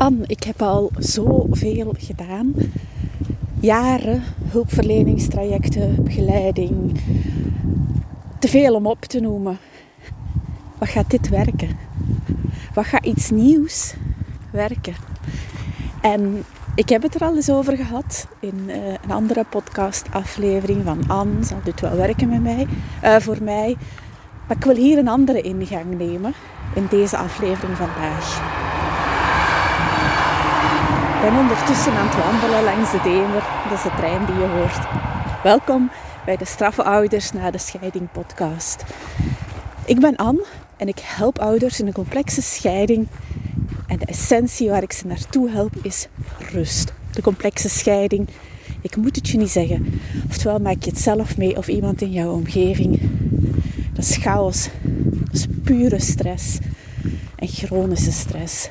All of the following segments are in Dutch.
Anne, ik heb al zoveel gedaan. Jaren hulpverleningstrajecten, begeleiding. Te veel om op te noemen. Wat gaat dit werken? Wat gaat iets nieuws werken? En ik heb het er al eens over gehad in uh, een andere podcastaflevering van Anne. Zal dit wel werken met mij, uh, voor mij? Maar ik wil hier een andere ingang nemen in deze aflevering vandaag. Ben ondertussen aan het wandelen langs de Demer. Dat is de trein die je hoort. Welkom bij de Straffe Ouders na de Scheiding podcast. Ik ben Anne en ik help ouders in een complexe scheiding. En de essentie waar ik ze naartoe help is rust. De complexe scheiding. Ik moet het je niet zeggen. Oftewel maak je het zelf mee of iemand in jouw omgeving. Dat is chaos. Dat is pure stress. En chronische stress.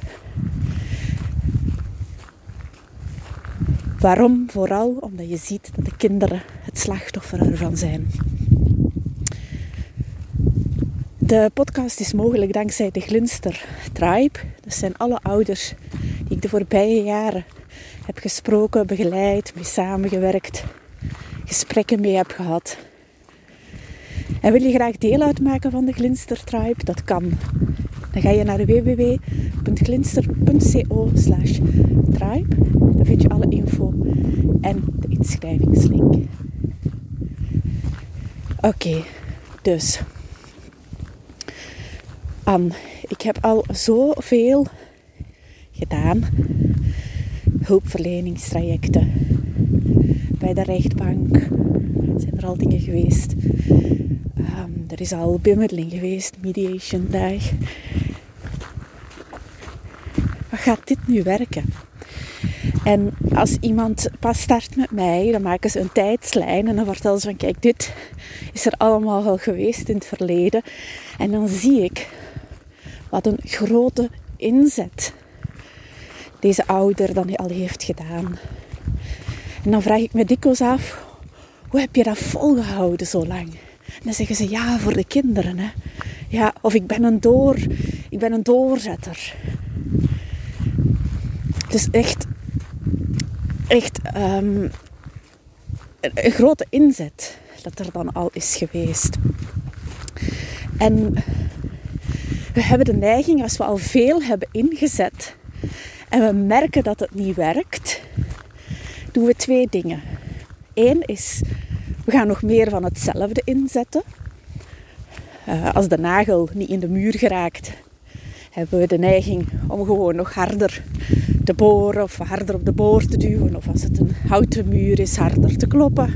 Waarom? Vooral omdat je ziet dat de kinderen het slachtoffer ervan zijn. De podcast is mogelijk dankzij de Glinster Tribe. Dat zijn alle ouders die ik de voorbije jaren heb gesproken, begeleid, mee samengewerkt, gesprekken mee heb gehad. En wil je graag deel uitmaken van de Glinster Tribe? Dat kan. Dan ga je naar www.glinster.co tribe. Daar vind je alle info en de inschrijvingslink. Oké, dus. Anne, ik heb al zoveel gedaan. Hulpverleningstrajecten. Bij de rechtbank zijn er al dingen geweest. Um, er is al bemiddeling geweest, mediation dag. Wat gaat dit nu werken? En als iemand pas start met mij, dan maken ze een tijdslijn en dan vertellen ze van kijk, dit is er allemaal al geweest in het verleden. En dan zie ik wat een grote inzet deze ouder dan al heeft gedaan. En dan vraag ik me dikwijls af, hoe heb je dat volgehouden zo lang? Dan zeggen ze ja, voor de kinderen. Hè. Ja, of ik ben een door, ik ben een doorzetter. Dus echt echt um, een, grote inzet dat er dan al is geweest. En we hebben de neiging, als we al veel hebben ingezet en we merken dat het niet werkt, doen we twee dingen. Eén is, we gaan nog meer van hetzelfde inzetten. Uh, als de nagel niet in de muur geraakt, hebben we de neiging om gewoon nog harder te boren of harder op de boor te duwen. Of als het een houten muur is, harder te kloppen.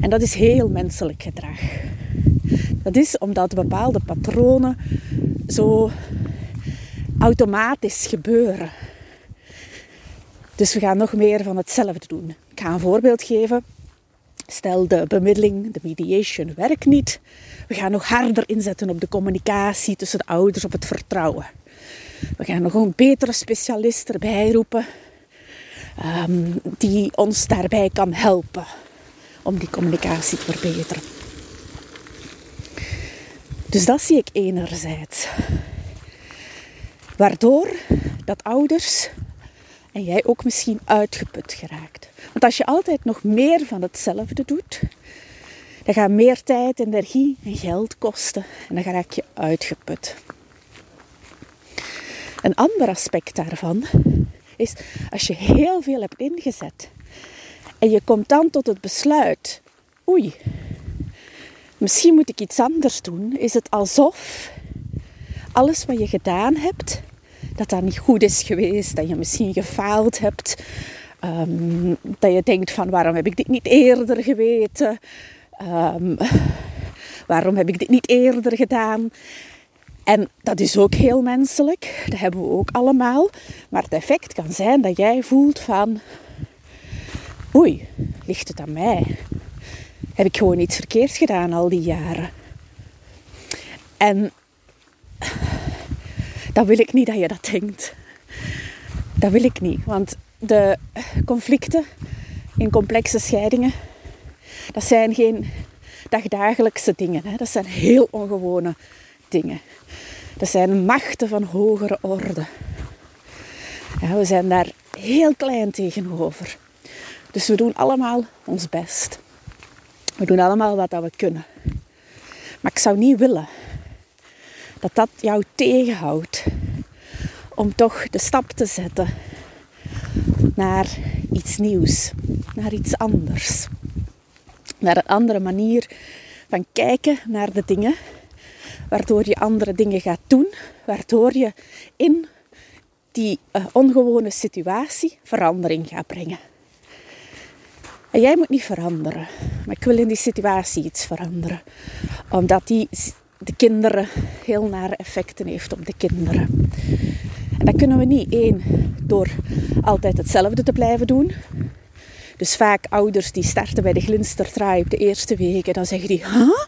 En dat is heel menselijk gedrag. Dat is omdat bepaalde patronen zo automatisch gebeuren. Dus we gaan nog meer van hetzelfde doen. Ik ga een voorbeeld geven. Stel de bemiddeling, de mediation werkt niet. We gaan nog harder inzetten op de communicatie tussen de ouders, op het vertrouwen. We gaan nog een betere specialist erbij roepen ehm, die ons daarbij kan helpen om die communicatie te verbeteren. Dus dat zie ik enerzijds. Waardoor dat ouders en jij ook misschien uitgeput geraakt. Want als je altijd nog meer van hetzelfde doet, dan gaat meer tijd, energie en geld kosten en dan raak je uitgeput. Een ander aspect daarvan is als je heel veel hebt ingezet en je komt dan tot het besluit, oei, misschien moet ik iets anders doen, is het alsof alles wat je gedaan hebt, dat dat niet goed is geweest, dat je misschien gefaald hebt, ehm, dat je denkt van waarom heb ik dit niet eerder geweten, um, waarom heb ik dit niet eerder gedaan. En dat is ook heel menselijk, dat hebben we ook allemaal. Maar het effect kan zijn dat jij voelt van, oei, ligt het aan mij? Heb ik gewoon iets verkeerd gedaan al die jaren? En dat wil ik niet dat je dat denkt. Dat wil ik niet, want de conflicten in complexe scheidingen, dat zijn geen dagdagelijkse dingen. Hè? Dat zijn heel ongewone dingen. Dat zijn machten van hogere orde. We zijn daar heel klein tegenover. Dus we doen allemaal ons best. We doen allemaal wat we kunnen. Maar ik zou niet willen dat dat jou tegenhoudt om toch de stap te zetten naar iets nieuws, naar iets anders. Naar een andere manier van kijken naar de dingen, waardoor je andere dingen gaat doen, waardoor je in die uh, ongewone situatie verandering gaat brengen. En jij moet niet veranderen, maar ik wil in die situatie iets veranderen, omdat die de kinderen heel nare effecten heeft op de kinderen. En dat kunnen we niet één door altijd hetzelfde te blijven doen. Dus vaak ouders die starten bij de glinstertraai op de eerste weken, dan zeggen die, huh?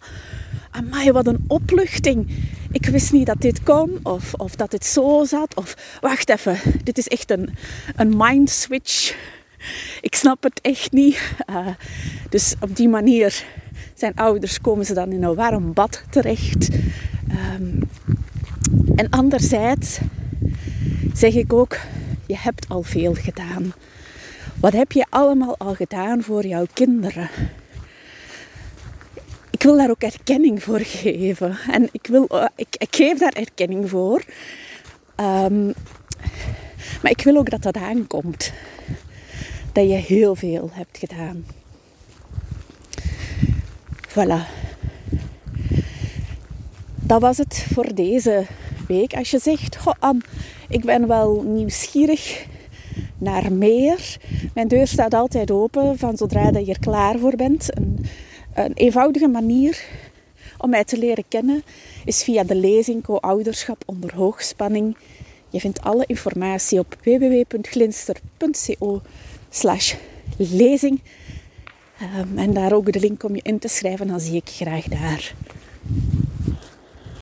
Amai, wat een opluchting. Ik wist niet dat dit kon, of, of dat dit zo zat, of wacht even, dit is echt een, een mind switch. Ik snap het echt niet. Uh, dus op die manier zijn ouders, komen ze dan in een warm bad terecht. Um, en anderzijds zeg ik ook, je hebt al veel gedaan. Wat heb je allemaal al gedaan voor jouw kinderen? Ik wil daar ook erkenning voor geven. En ik, wil, uh, ik, ik geef daar erkenning voor. Um, maar ik wil ook dat dat aankomt. Dat je heel veel hebt gedaan. Voilà. Dat was het voor deze week. Als je zegt, Goh, ik ben wel nieuwsgierig naar meer. Mijn deur staat altijd open van zodra dat je er klaar voor bent. Een, een eenvoudige manier om mij te leren kennen is via de lezing Co-ouderschap onder hoogspanning. Je vindt alle informatie op www.glinster.co lezing. Um, en daar ook de link om je in te schrijven, dan zie ik graag daar.